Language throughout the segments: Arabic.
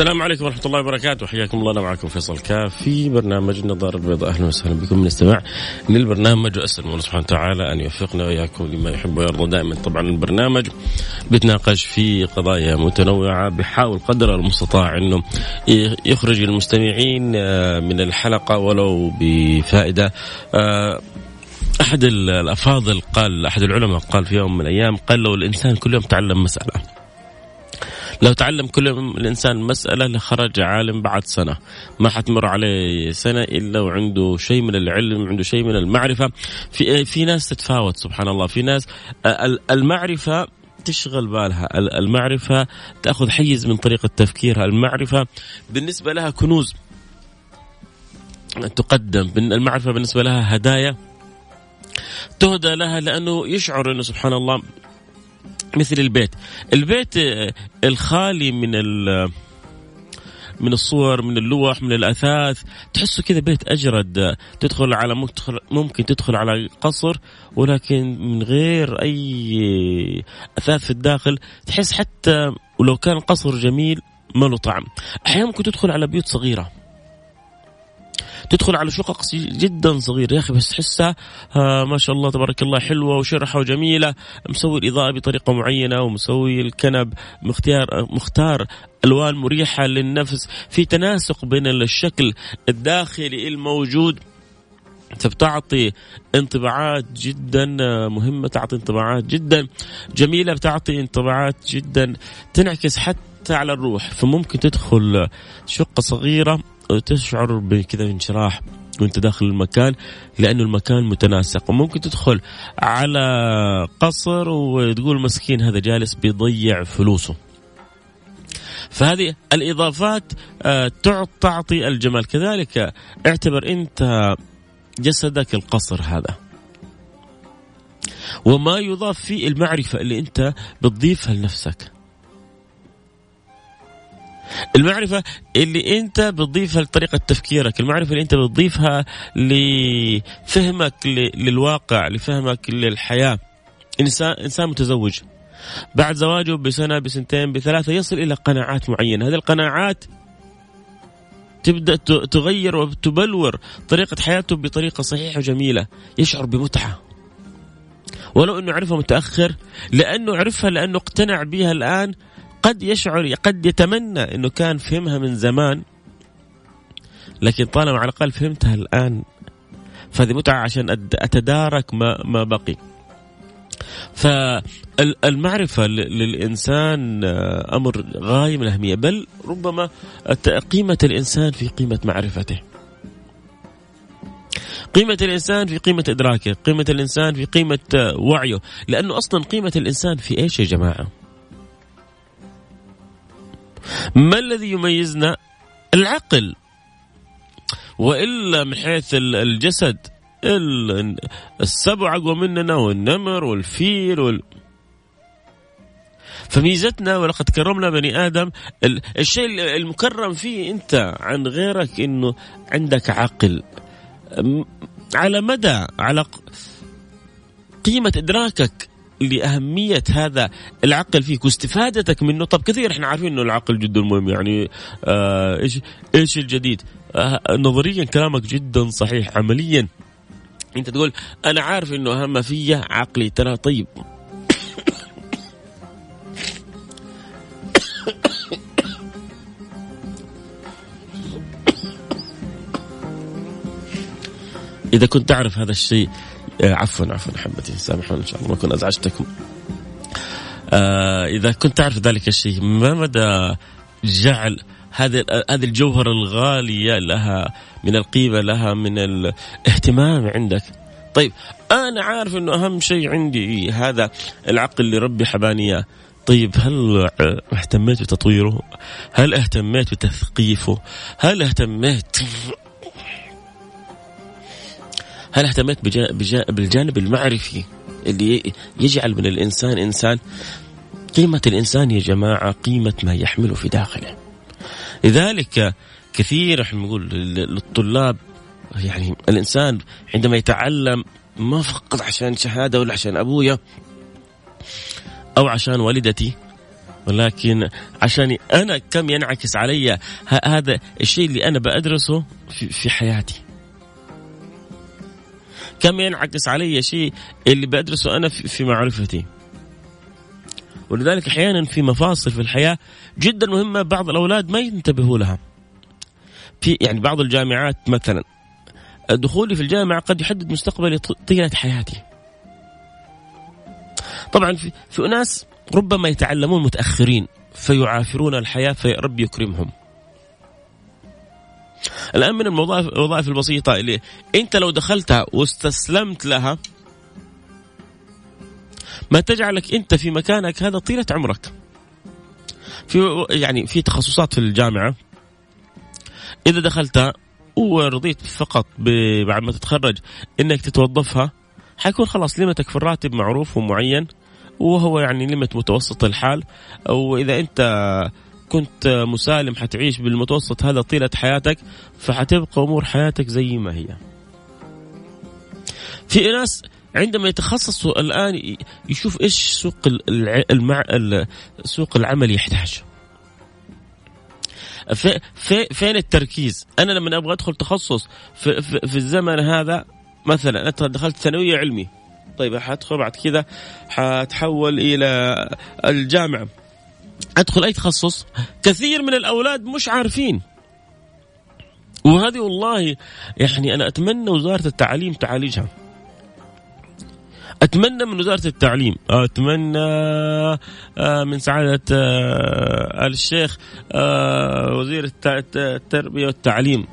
السلام عليكم ورحمة الله وبركاته. حياكم الله أنا معكم فيصل كاف في برنامج النظارة البيضاء. أهلا وسهلا بكم. من استماع للبرنامج وأسأل الله سبحانه وتعالى أن يوفقنا وإياكم لما يحب ويرضى. دائما طبعا البرنامج بيتناقش في قضايا متنوعة بحاول قدر المستطاع أنه يخرج المستمعين آه، من الحلقة ولو بفائدة. آه، أحد الأفاضل قال أحد العلماء قال في يوم من الأيام قال لو الإنسان كل يوم تعلم مسألة لو تعلم كل الإنسان مسألة لخرج عالم بعد سنة. ما حتمر عليه سنة إلا وعنده شيء من العلم عنده شيء من المعرفة. في في ناس تتفاوت سبحان الله. في ناس المعرفة تشغل بالها. المعرفة تأخذ حيز من طريقة تفكيرها. المعرفة بالنسبة لها كنوز تقدم. المعرفة بالنسبة لها هدايا تهدى لها لأنه يشعر أنه سبحان الله مثل البيت. البيت آه، الخالي من من الصور من اللوح من الأثاث تحسه كذا بيت أجرد. تدخل على ممكن تدخل على قصر ولكن من غير أي أثاث في الداخل تحس حتى ولو كان القصر جميل ما له طعم. أحيانا ممكن تدخل على بيوت صغيرة. تدخل على شقق جدا صغيره يا أخي بس تحسها ما شاء الله تبارك الله حلوة وشرحة وجميلة. مسوي الإضاءة بطريقة معينة ومسوي الكنب مختار مختار ألوان مريحة للنفس. في تناسق بين الشكل الداخلي الموجود فبتعطي انطباعات جدا مهمة تعطي انطباعات جدا جميلة بتعطي انطباعات جدا تنعكس حتى على الروح. فممكن تدخل شقة صغيرة تشعر بكذا انشراح وانت داخل المكان لأنه المكان متناسق. وممكن تدخل على قصر وتقول مسكين هذا جالس بيضيع فلوسه. فهذه الإضافات آه، تعطي الجمال. كذلك اعتبر أنت جسدك القصر هذا. وما يضاف فيه المعرفة اللي أنت بتضيفها لنفسك. المعرفة اللي أنت بتضيفها لطريقة تفكيرك المعرفة اللي أنت بتضيفها لفهمك للواقع لفهمك للحياة. إنسان إنسان متزوج. بعد زواجه بسنة بسنتين بثلاثة يصل إلى قناعات معينة. هذه القناعات تبدأ تغير وتبلور طريقة حياته بطريقة صحيحة وجميلة. يشعر بمتعة. ولو إنه عرفها متأخر لأنه عرفها لأنه اقتنع بها الآن قد يشعر قد يتمنى إنه كان فهمها من زمان لكن طالما على الأقل فهمتها الآن فهذه متعة عشان أتدارك ما ما بقي. فالمعرفة للإنسان أمر غاية من الأهمية بل ربما قيمة الإنسان في قيمة معرفته. قيمة الإنسان في قيمة إدراكه قيمة الإنسان في قيمة وعيه. لأنه أصلا قيمة الإنسان في إيش يا جماعة؟ ما الذي يميزنا؟ العقل. وإلا من حيث الجسد السبع أقوى مننا والنمر والفيل وال... فميزتنا ولقد كرمنا بني آدم الشيء المكرم فيه أنت عن غيرك إنه عندك عقل. على مدى على قيمة إدراكك. لأهمية هذا العقل فيك واستفادتك منه. طب كثير إحنا عارفين إنه العقل جدا مهم يعني آه إيش إيش الجديد؟ آه نظريا كلامك جدا صحيح عمليا. أنت تقول أنا عارف إنه أهم فيا عقلي. ترى طيب. إذا كنت تعرف هذا الشيء عفوا عفوا احبتي سامحوني إن شاء الله ما اكون ازعجتكم آه إذا كنت تعرف ذلك الشيء ما مدى جعل هذه هذه الجوهرة الغالية لها من القيمة لها من الاهتمام عندك طيب أنا عارف أنه أهم شيء عندي هذا العقل اللي ربي حباني إياه طيب هل اهتميت بتطويره؟ هل اهتميت بتثقيفه؟ هل اهتميت هل اهتميت بالجانب المعرفي اللي يجعل من الإنسان إنسان قيمة الإنسان يا جماعة قيمة ما يحمله في داخله. لذلك كثير إحنا نقول للطلاب يعني الإنسان عندما يتعلم ما فقط عشان شهادة ولا عشان أبويا أو عشان والدتي ولكن عشان أنا كم ينعكس علي هذا الشيء اللي أنا بدرسه في حياتي كم ينعكس علي شيء اللي بدرسه أنا في, معرفتي. ولذلك أحيانا في مفاصل في الحياة جدا مهمة بعض الأولاد ما ينتبهوا لها. في يعني بعض الجامعات مثلا دخولي في الجامعة قد يحدد مستقبلي طيلة حياتي. طبعا في, في أناس ربما يتعلمون متأخرين فيعافرون الحياة فرب يكرمهم. الآن من الوظائف البسيطة اللي أنت لو دخلتها واستسلمت لها ما تجعلك أنت في مكانك هذا طيلة عمرك. في يعني في تخصصات في الجامعة إذا دخلتها ورضيت فقط بعد ما تتخرج إنك تتوظفها حيكون خلاص ليمتك في الراتب معروف ومعين وهو يعني ليمت متوسط الحال أو اذا أنت كنت مسالم حتعيش بالمتوسط هذا طيلة حياتك فحتبقى أمور حياتك زي ما هي. في ناس عندما يتخصصوا الآن يشوف إيش سوق المع... سوق العمل يحتاج في في فين التركيز؟ أنا لما أبغى أدخل تخصص في, في, في الزمن هذا مثلا انت دخلت ثانوية علمي طيب حأدخل بعد كذا حتحول إلى الجامعة أدخل أي تخصص كثير من الأولاد مش عارفين. وهذه والله يعني أنا أتمنى وزارة التعليم تعالجها. أتمنى من وزارة التعليم أتمنى آه، من سعادة آه، آل الشيخ آه، وزير التربية والتعليم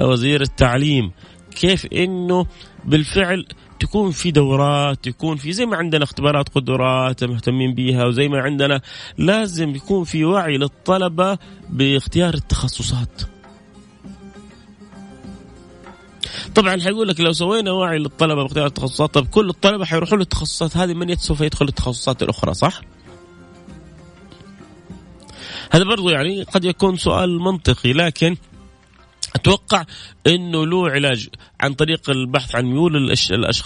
وزير التعليم. كيف إنه بالفعل تكون في دورات يكون في زي ما عندنا اختبارات قدرات مهتمين بيها وزي ما عندنا لازم يكون في وعي للطلبة باختيار التخصصات طبعا حيقول لك لو سوينا وعي للطلبة باختيار التخصصات طب كل الطلبة حيروحوا للتخصصات هذه من سوف يدخل التخصصات الأخرى صح؟ هذا برضو يعني قد يكون سؤال منطقي لكن أتوقع إنه له علاج عن طريق البحث عن ميول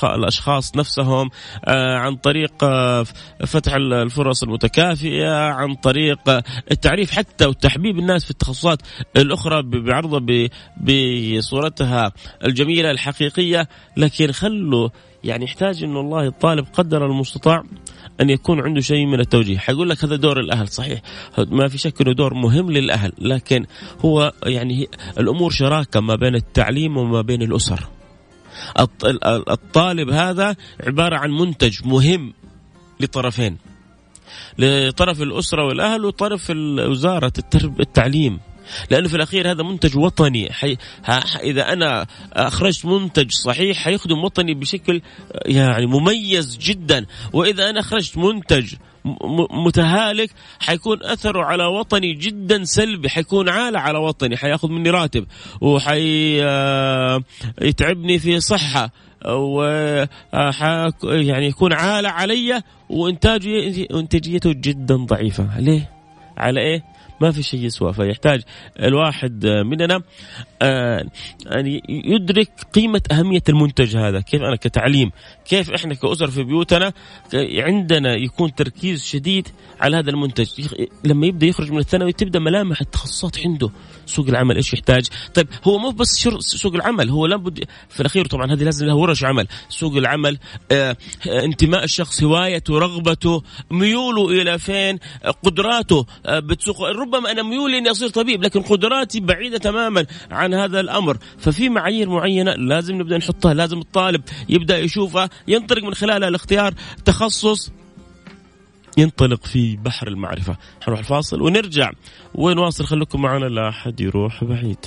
الأشخاص نفسهم آه، عن طريق آه، فتح الفرص المتكافئة عن طريق التعريف حتى وتحبيب الناس في التخصصات الأخرى بعرضها بصورتها الجميلة الحقيقية. لكن خلوا يعني يحتاج إنه الله الطالب قدر المستطاع أن يكون عنده شيء من التوجيه. حيقول لك هذا دور الأهل صحيح. ما في شك إنه دور مهم للأهل لكن هو يعني الأمور شراكة ما بين التعليم وما بين الأسر. الطالب هذا عبارة عن منتج مهم لطرفين لطرف الأسرة والأهل وطرف وزارة التعليم. لأنه في الأخير هذا منتج وطني. حي... ها... إذا أنا أخرجت منتج صحيح حيخدم وطني بشكل يعني مميز جدا. وإذا أنا أخرجت منتج متهالك حيكون أثره على وطني جدا سلبي. حيكون عالة على وطني. حيأخذ مني راتب. وحي آه، في صحة. و آه، يعني يكون عالة علي. وانتاجه إنتاجيته جدا ضعيفة. ليه؟ على إيه؟ ما في شيء يسوى فيحتاج الواحد مننا آه، أن يدرك قيمة أهمية المنتج هذا. كيف أنا كتعليم كيف إحنا كأسر في بيوتنا عندنا يكون تركيز شديد على هذا المنتج. لما يبدأ يخرج من الثانوي تبدأ ملامح التخصصات عنده. سوق العمل إيش يحتاج؟ طيب هو مو بس سوق العمل هو لابد في الأخير طبعا هذه لازم لها ورش عمل. سوق العمل آه انتماء الشخص هوايته رغبته ميوله إلى فين؟ قدراته بتسوق. ربما أنا ميولي إني أصير طبيب لكن قدراتي بعيدة تماما عن هذا الأمر. ففي معايير معينة لازم نبدأ نحطها لازم الطالب يبدأ يشوفها ينطلق من خلالها الاختيار تخصص ينطلق في بحر المعرفة. حنروح الفاصل ونرجع. ونواصل خليكم معنا لا أحد يروح بعيد.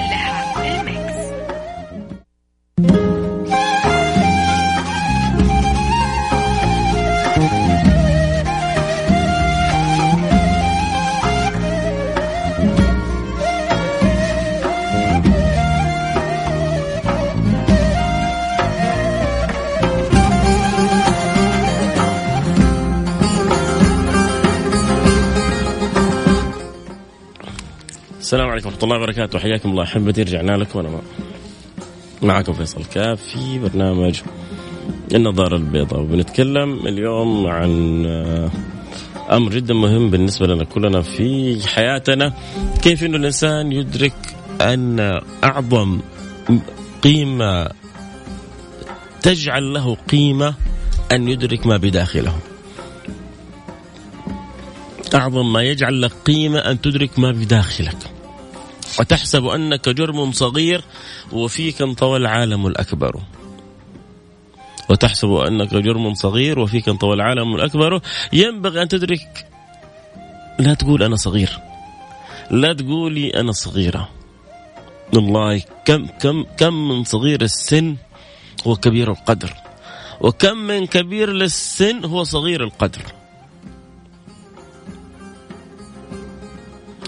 ورحمة الله وبركاته. حياكم الله أحبتي. رجعنا لكم. أنا معكم فيصل كاف في برنامج النظارة البيضاء. وبنتكلم اليوم عن آه، أمر جدا مهم بالنسبة لنا كلنا في حياتنا. كيف أنه الإنسان يدرك أن أعظم قيمة تجعل له قيمة أن يدرك ما بداخله؟ أعظم ما يجعل لك قيمة أن تدرك ما بداخلك. وتحسب أنك جرم صغير وفيك انطوى العالم الأكبر. وتحسب أنك جرم صغير وفيك انطوى العالم الأكبر. ينبغي أن تدرك لا تقول أنا صغير. لا تقولي أنا صغيرة. والله كم كم كم من صغير السن هو كبير القدر. وكم من كبير للسن هو صغير القدر.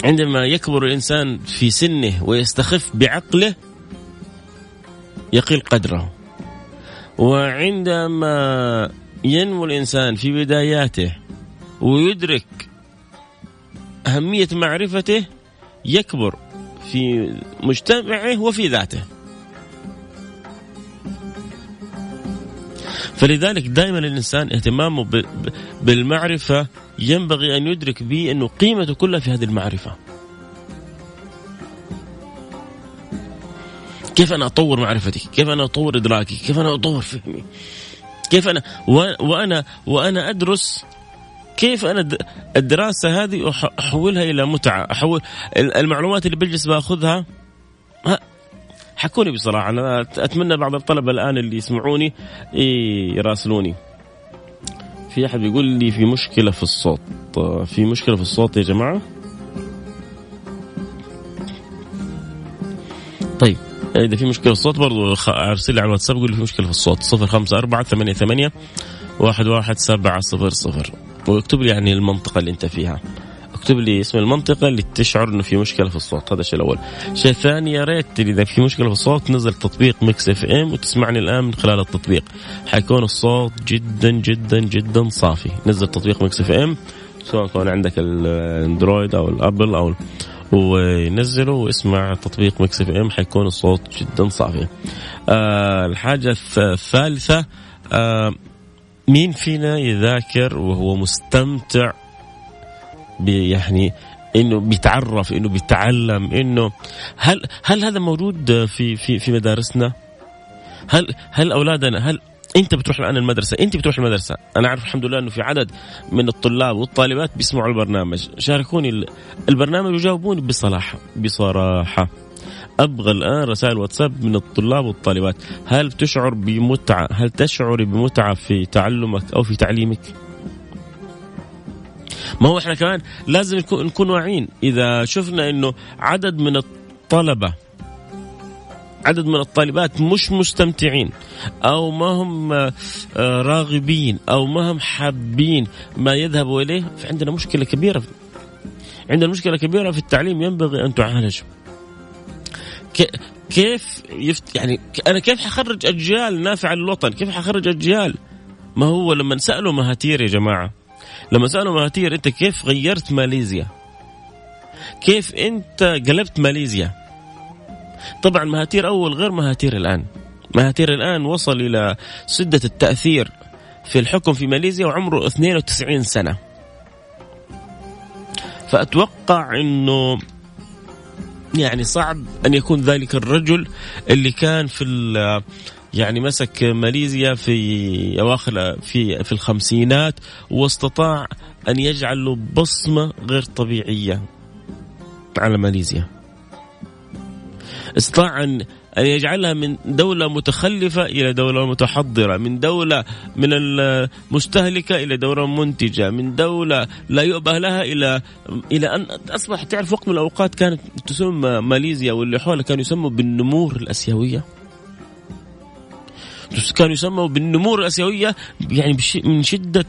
عندما يكبر الإنسان في سنه ويستخف بعقله يقل قدره. وعندما ينمو الإنسان في بداياته ويدرك أهمية معرفته يكبر في مجتمعه وفي ذاته. فلذلك دائما الإنسان اهتمامه بالمعرفة ينبغي أن يدرك به أنه قيمته كلها في هذه المعرفة. كيف أنا أطور معرفتي؟ كيف أنا أطور إدراكي؟ كيف أنا أطور فهمي؟ كيف أنا وأنا وأنا أدرس كيف أنا الدراسة هذه أحولها إلى متعة، احول المعلومات اللي بجلس باخذها حكوني بصراحة. أنا أتمنى بعض الطلبة الآن اللي يسمعوني يراسلوني. في أحد بيقول لي في مشكلة في الصوت. في مشكلة في الصوت يا جماعة؟ طيب إذا في مشكلة في الصوت برضو أرسل لي على الواتساب قول لي في مشكلة في الصوت. 054 88 11700 واكتب لي يعني المنطقة اللي أنت فيها. اكتب لي اسم المنطقة اللي تشعر إنه في مشكلة في الصوت هذا الشيء الأول. الشيء الثاني يا ريت إذا في مشكلة في الصوت نزل تطبيق Mix FM وتسمعني الآن من خلال التطبيق. حيكون الصوت جدا جدا جدا صافي. نزل تطبيق Mix FM سواء كان عندك الأندرويد أو الأبل أو ونزله واسمع تطبيق Mix FM حيكون الصوت جدا صافي. آه الحاجة الثالثة آه مين فينا يذاكر وهو مستمتع يعني إنه بيتعرف إنه بيتعلم إنه هل هل هذا موجود في في في مدارسنا؟ هل هل أولادنا هل أنت بتروح الآن المدرسة؟ أنت بتروح المدرسة؟ أنا أعرف الحمد لله إنه في عدد من الطلاب والطالبات بيسمعوا البرنامج. شاركوني البرنامج وجاوبوني بصراحه بصراحة. أبغى الآن رسائل واتساب من الطلاب والطالبات. هل تشعر بمتعة هل تشعري بمتعة في تعلمك أو في تعليمك؟ ما هو إحنا كمان لازم نكون واعيين. إذا شفنا إنه عدد من الطلبة عدد من الطالبات مش مستمتعين أو ما هم آه، راغبين أو ما هم حابين ما يذهبوا إليه فعندنا مشكلة كبيرة. عندنا مشكلة كبيرة في التعليم ينبغي أن تعالج كيف يفت يعني أنا كيف حخرج أجيال نافعه للوطن؟ كيف حخرج أجيال؟ ما هو لما سالوا مهاتير يا جماعة؟ لما سالوا مهاتير أنت كيف غيرت ماليزيا؟ كيف أنت قلبت ماليزيا؟ طبعا مهاتير أول غير مهاتير الآن. مهاتير الآن وصل إلى سدة التأثير في الحكم في ماليزيا وعمره 92 سنة. فأتوقع إنه يعني صعب أن يكون ذلك الرجل اللي كان في يعني مسك ماليزيا في أواخر في في الخمسينات واستطاع أن يجعل بصمة غير طبيعية على ماليزيا. استطاع ان أن يجعلها من دولة متخلفة إلى دولة متحضرة من دولة من المستهلكة إلى دولة منتجة من دولة لا يؤبه لها إلى إلى أن أصبح تعرف وقت من الأوقات كانت تسمى ماليزيا واللي حولها كانوا يسموا بالنمور الأسيوية كانوا يسموا بالنمور الآسيوية يعني من شدة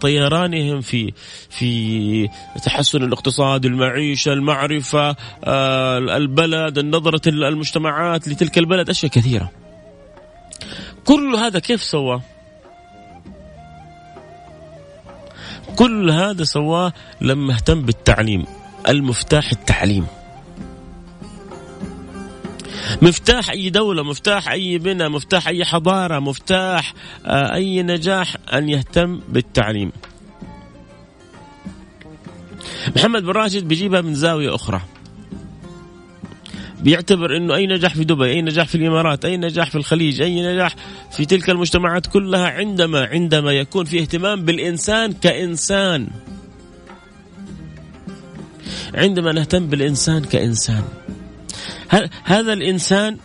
طيرانهم في في تحسن الاقتصاد، المعيشة، المعرفة، آه، البلد، النظره المجتمعات لتلك البلد أشياء كثيرة. كل هذا كيف سواه؟ كل هذا سواه لما اهتم بالتعليم المفتاح التعليم مفتاح أي دولة مفتاح أي بناء مفتاح أي حضارة مفتاح آه، أي نجاح أن يهتم بالتعليم محمد بن راشد بيجيبها من زاوية أخرى بيعتبر إنه أي نجاح في دبي، أي نجاح في الإمارات، أي نجاح في الخليج، أي نجاح في تلك المجتمعات كلها عندما عندما يكون في اهتمام بالإنسان كإنسان. عندما نهتم بالإنسان كإنسان. هذا الإنسان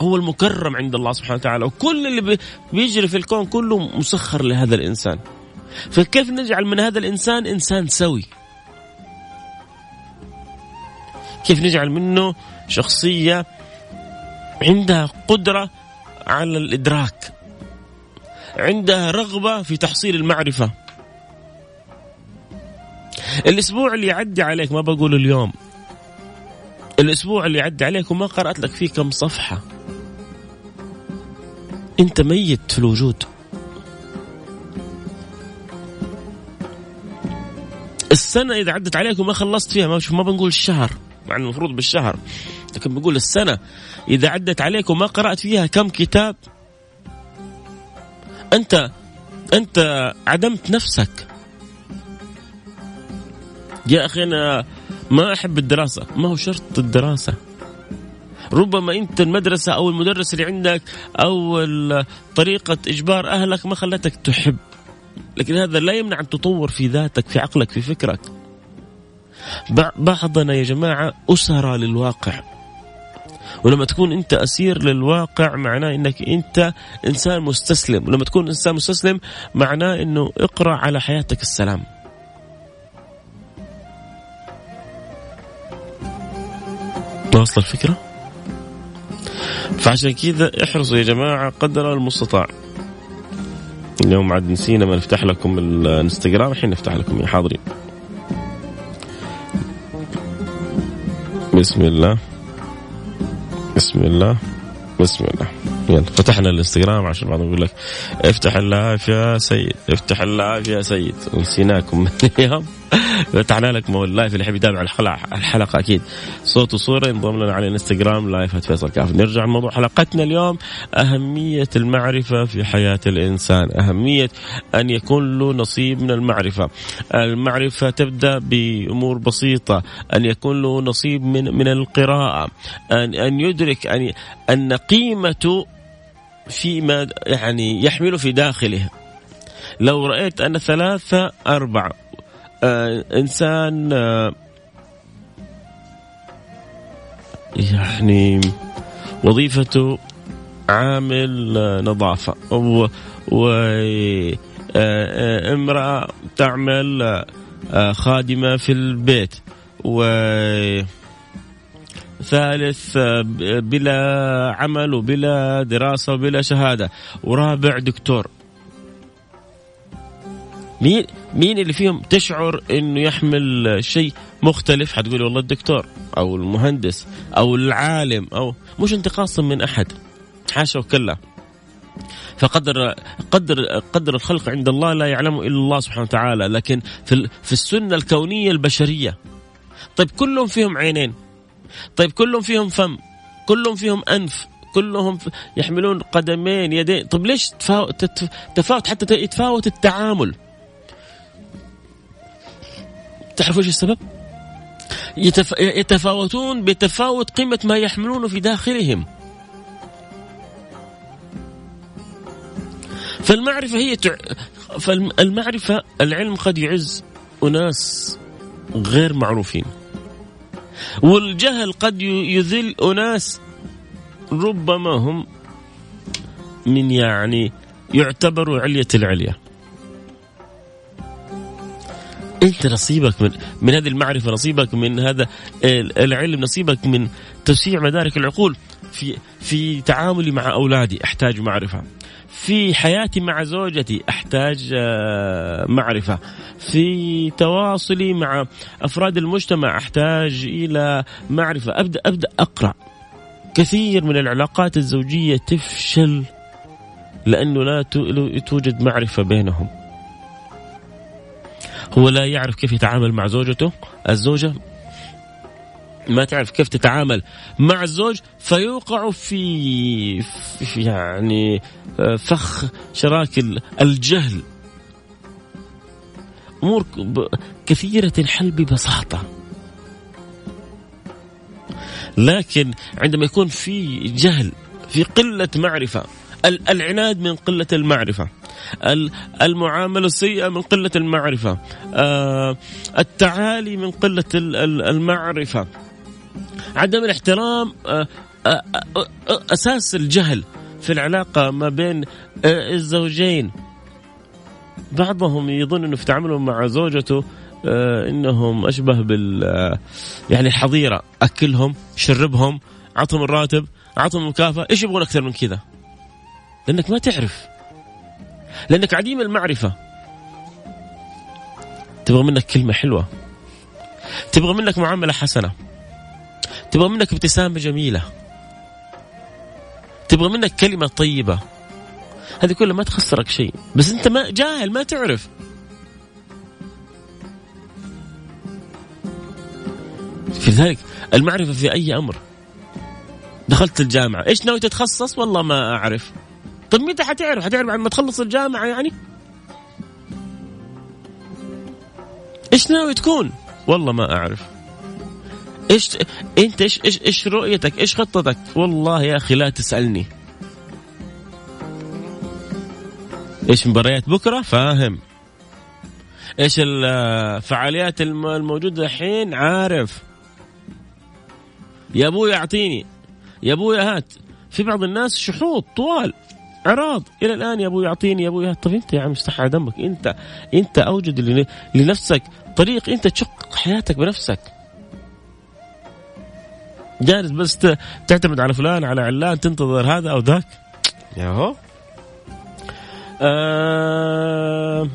هو المكرم عند الله سبحانه وتعالى وكل اللي بيجري في الكون كله مسخر لهذا الإنسان. فكيف نجعل من هذا الإنسان إنسان سوي؟ كيف نجعل منه شخصية عندها قدرة على الإدراك عندها رغبة في تحصيل المعرفة. الأسبوع اللي يعدي عليك ما بقول اليوم. الأسبوع اللي عدى عليك وما قرأت لك فيه كم صفحة. أنت ميت في الوجود. السنة إذا عدت عليك وما خلصت فيها ما ما بنقول الشهر مع المفروض بالشهر. لكن بنقول السنة إذا عدت عليك وما قرأت فيها كم كتاب. انت أنت عدمت نفسك. يا أخي أنا ما أحب الدراسة. ما هو شرط الدراسة. ربما أنت المدرسة أو المدرس اللي عندك أو طريقة إجبار أهلك ما خلتك تحب. لكن هذا لا يمنع أن تطور في ذاتك في عقلك في فكرك. بعضنا يا جماعة أسرى للواقع. ولما تكون أنت أسير للواقع معناه أنك أنت إنسان مستسلم. ولما تكون إنسان مستسلم معناه أنه اقرأ على حياتك السلام. واصل الفكرة؟ فعشان كذا احرصوا يا جماعة قدر المستطاع. اليوم عاد نسينا ما نفتح لكم الانستغرام الحين نفتح لكم يا حاضرين. بسم الله. بسم الله. بسم الله. يلا فتحنا الانستغرام عشان بعضهم يقول لك افتح ال live يا سيد افتح ال live يا سيد. نسيناكم. اليوم فتحنا لك ال live اللي يحب يتابع الحلقة الحلقة أكيد. صوت وصورة ينضم لنا على الانستغرام live فيصل كاف نرجع لموضوع حلقتنا اليوم. أهمية المعرفة في حياة الإنسان. أهمية أن يكون له نصيب من المعرفة. المعرفة تبدأ بأمور بسيطة. أن يكون له نصيب من من القراءة. ان أن يدرك ان أن قيمته فيما يعني يحمل في داخله. لو رأيت أن ثلاثة أربعة آه إنسان آه يعني وظيفته عامل آه نظافة. وامرأة آه، تعمل آه، خادمة في البيت. و ثالث آه، بلا عمل وبلا دراسة وبلا شهادة. ورابع دكتور. مين مين اللي فيهم تشعر إنه يحمل شيء مختلف؟ حتقولي والله الدكتور أو المهندس أو العالم أو مش انتقاصا من أحد. حاشا وكلا. فقدر قدر قدر الخلق عند الله لا يعلمه إلا الله سبحانه وتعالى لكن في في السنة الكونية البشرية. طيب كلهم فيهم عينين. طيب كلهم فيهم فم. كلهم فيهم أنف. كلهم يحملون قدمين يدين. طيب ليش تفاوت حتى يتفاوت التعامل؟ تعرف إيش السبب؟ يتفاوتون بتفاوت قيمة ما يحملونه في داخلهم. فالمعرفة هي تع... فالمعرفة العلم قد يعز أناس غير معروفين. والجهل قد يذل أناس ربما هم من يعني يعتبروا علية العليا. انت نصيبك من من هذه المعرفة نصيبك من هذا العلم نصيبك من توسيع مدارك العقول في في تعاملي مع أولادي أحتاج معرفة. في حياتي مع زوجتي أحتاج آه، معرفة. في تواصلي مع أفراد المجتمع أحتاج إلى معرفة. ابدا أبدأ أقرأ. كثير من العلاقات الزوجية تفشل لأنه لا توجد معرفة بينهم. هو لا يعرف كيف يتعامل مع زوجته. الزوجة ما تعرف كيف تتعامل مع الزوج فيوقع في, في يعني فخ شراك الجهل. أمور كثيرة الحل ببساطة. لكن عندما يكون في جهل في قلة معرفة العناد من قلة المعرفة. المعاملة السيئة من قلة المعرفة. آه، التعالي من قلة المعرفة. عدم الاحترام آه، آه، أساس الجهل في العلاقة ما بين الزوجين. بعضهم يظن إنه في تعامله مع زوجته إنهم أشبه بال يعني الحظيرة. أكلهم شربهم اعطهم الراتب اعطهم مكافاه إيش يبغون أكثر من كذا؟ لأنك ما تعرف. لأنك عديم المعرفة. تبغى منك كلمة حلوة. تبغى منك معاملة حسنة. تبغى منك ابتسامة جميلة. تبغى منك كلمة طيبة. هذه كلها ما تخسرك شيء. بس أنت ما جاهل ما تعرف. في ذلك المعرفة في أي أمر. دخلت الجامعة. إيش ناوي تتخصص؟ والله ما أعرف. طيب متى حتعرف حتعرف بعد ما تخلص الجامعة يعني إيش ناوي تكون والله ما أعرف إيش أنت إيش إيش إيش رؤيتك؟ إيش خطتك؟ والله يا أخي لا تسألني. إيش مباريات بكرة؟ فاهم. إيش الفعاليات الموجودة الحين؟ عارف. يا أبوي أعطيني. يا أبوي هات. في بعض الناس شحوط طوال اعراض إلى الآن يا أبوي اعطيني يا أبوي طيب أنت يا عم استحى دمك. أنت أنت أوجد لنفسك طريق. أنت تشق حياتك بنفسك. جالس بس تعتمد على فلان على علان تنتظر هذا أو ذاك. يا هو آه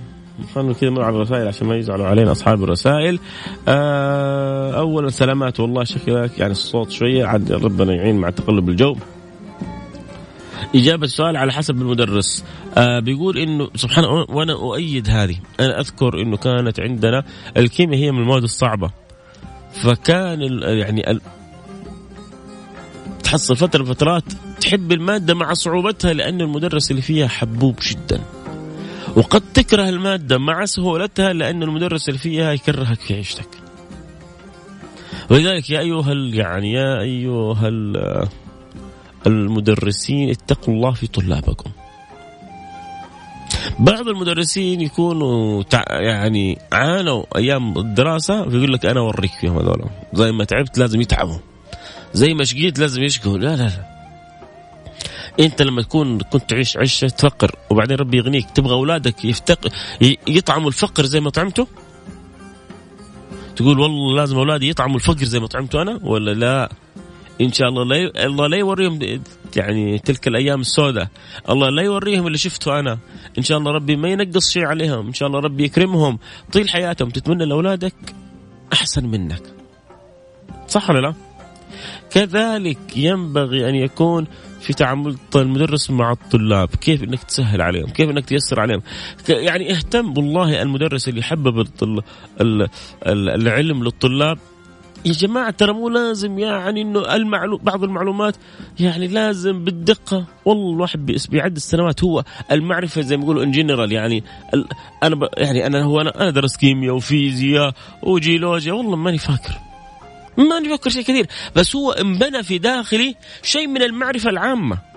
خلينا كذا نمر على الرسائل عشان ما يزعلوا علينا أصحاب الرسائل. آه اولا سلامات والله شكلك يعني الصوت شوية عاد ربنا يعين مع تقلب الجو. إجابة السؤال على حسب المدرس. آه بيقول إنه سبحان الله وأنا أؤيد هذه. أنا أذكر إنه كانت عندنا الكيمياء هي من المواد الصعبة. فكان يعني تحصل فترة فترات تحب المادة مع صعوبتها لأن المدرس اللي فيها حبوب جدا. وقد تكره المادة مع سهولتها لأن المدرس اللي فيها يكرهك في عيشتك. ولذلك يا أيها يعني يا أيها المدرسين اتقوا الله في طلابكم. بعض المدرسين يكونوا يعني عانوا أيام الدراسة فيقول لك أنا أوريك فيهم هذول. زي ما تعبت لازم يتعبوا. زي ما شقيت لازم يشقوا. لا لا لا. أنت لما تكون كنت تعيش عيشة فقر وبعدين ربي يغنيك تبغى أولادك يفتق يطعموا الفقر زي ما طعمته تقول والله لازم أولادي يطعموا الفقر زي ما طعمته أنا؟ ولا لا؟ إن شاء الله لا الله لا يوريهم يعني تلك الأيام السوداء. الله لا يوريهم اللي شفته أنا. إن شاء الله ربي ما ينقص شيء عليهم. إن شاء الله ربي يكرمهم. طيل حياتهم. تتمنى لأولادك أحسن منك. صح ولا لا؟ كذلك ينبغي أن يكون في تعامل المدرس مع الطلاب. كيف إنك تسهل عليهم؟ كيف إنك تيسر عليهم؟ يعني اهتم والله المدرس اللي يحبب العلم للطلاب. يا جماعة ترى مو لازم يعني إنه المعلوم بعض المعلومات يعني لازم بالدقة. والله الواحد بيعد السنوات. هو المعرفة زي ما يقولوا ان جنرال يعني أنا يعني أنا هو أنا أنا درست كيمياء وفيزياء وجيولوجيا. والله ماني فاكر. ماني فاكر شيء كثير. بس هو انبنى في داخلي شيء من المعرفة العامة.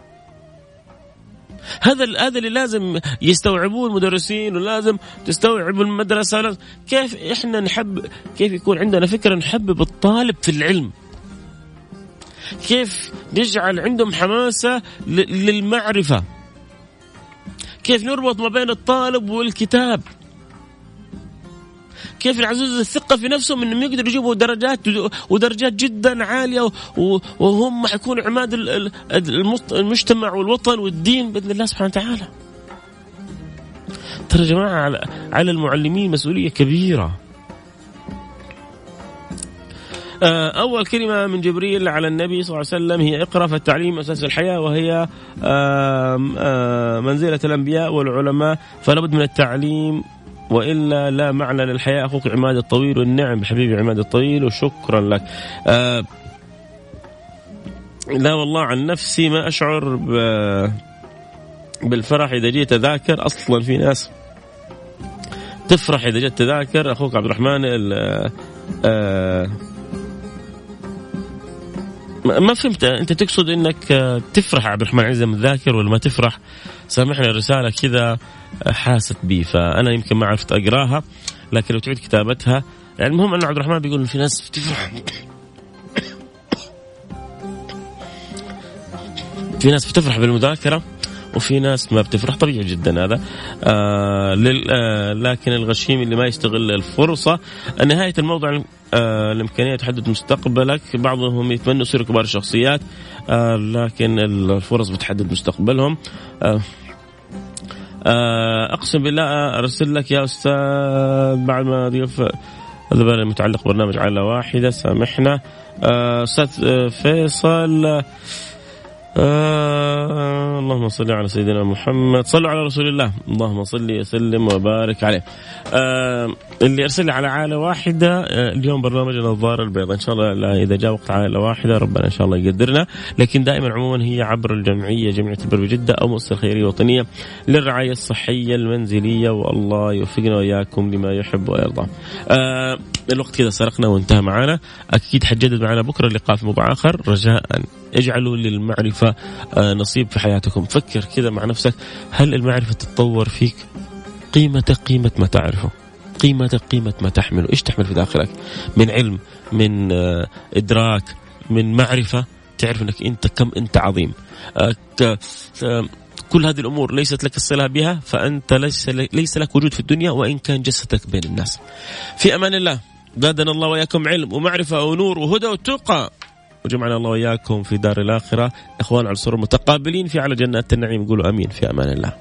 هذا هذا اللي لازم يستوعبوه المدرسين ولازم تستوعب المدرسة كيف إحنا نحب كيف يكون عندنا فكرة نحبب الطالب في العلم؟ كيف نجعل عندهم حماسة للمعرفة؟ كيف نربط ما بين الطالب والكتاب؟ كيف نعزز الثقة في نفسهم إنهم يقدروا يجيبوا درجات ودرجات جدا عالية وهم حيكونوا عماد المجتمع والوطن والدين بإذن الله سبحانه وتعالى. ترى يا جماعة على المعلمين مسؤولية كبيرة. آه، أول كلمة من جبريل على النبي صلى الله عليه وسلم هي اقرأ فالتعليم أساس الحياة وهي منزلة الأنبياء والعلماء فلا بد من التعليم وإلا لا معنى للحياة. أخوك عماد الطويل والنعم حبيبي عماد الطويل وشكرا لك. آه لا والله عن نفسي ما أشعر بالفرح إذا جيت أذاكر. أصلا في ناس تفرح إذا جيت تذاكر. أخوك عبد الرحمن آه ما فهمت. أنت تقصد إنك تفرح عبد الرحمن عزيز لما تذاكر ولا ما تفرح؟ سامحني الرسالة كذا حاست بي فأنا يمكن ما عرفت أقراها لكن لو تعيد كتابتها يعني المهم أن عبد الرحمن بيقول في ناس بتفرح في ناس بتفرح بالمذاكرة. وفي ناس ما بتفرح طبيعي جدا هذا. آه آه لكن الغشيم اللي ما يستغل الفرصة. نهاية الموضوع آه الإمكانية تحدد مستقبلك. بعضهم يتمنوا يصيروا كبار الشخصيات آه لكن الفرص بتحدد مستقبلهم. آه آه أقسم بالله أرسل لك يا أستاذ بعد ما ضيف هذا متعلق برنامج عائله واحدة سامحنا. آه، أستاذ فيصل. آه اللهم صل على سيدنا محمد. صلوا على رسول الله. اللهم صل وسلم وبارك عليه. آه اللي أرسل لي على عائلة واحدة آه اليوم برنامج النظارة البيضاء. إن شاء الله إذا جاء وقت عائلة واحدة ربنا إن شاء الله يقدرنا. لكن دائما عموما هي عبر الجمعية جمعية البر بجدة أو مؤسسة خيرية وطنية للرعاية الصحية المنزلية. والله يوفقنا وإياكم لما يحب ويرضى. آه الوقت كذا سرقنا وانتهى معنا أكيد حجدد معنا بكرة اللقاء في موضوع اخر رجاء. اجعلوا للمعرفة آه، نصيب في حياتكم. فكر كذا مع نفسك هل المعرفة تتطور فيك؟ قيمة قيمة ما تعرفه. قيمة قيمة ما تحمله. إيش تحمل في داخلك؟ من علم من آه، إدراك من معرفة؟ تعرف أنك أنت كم أنت عظيم. آه، كل هذه الأمور ليست لك الصلة بها فأنت ليس ليس لك وجود في الدنيا وإن كان جسدك بين الناس. في أمان الله زادنا الله وإياكم علم ومعرفة ونور وهدى وتقى. وجمعنا الله وإياكم في دار الآخرة. إخوان على السرور متقابلين في على جنات النعيم قولوا آمين في أمان الله.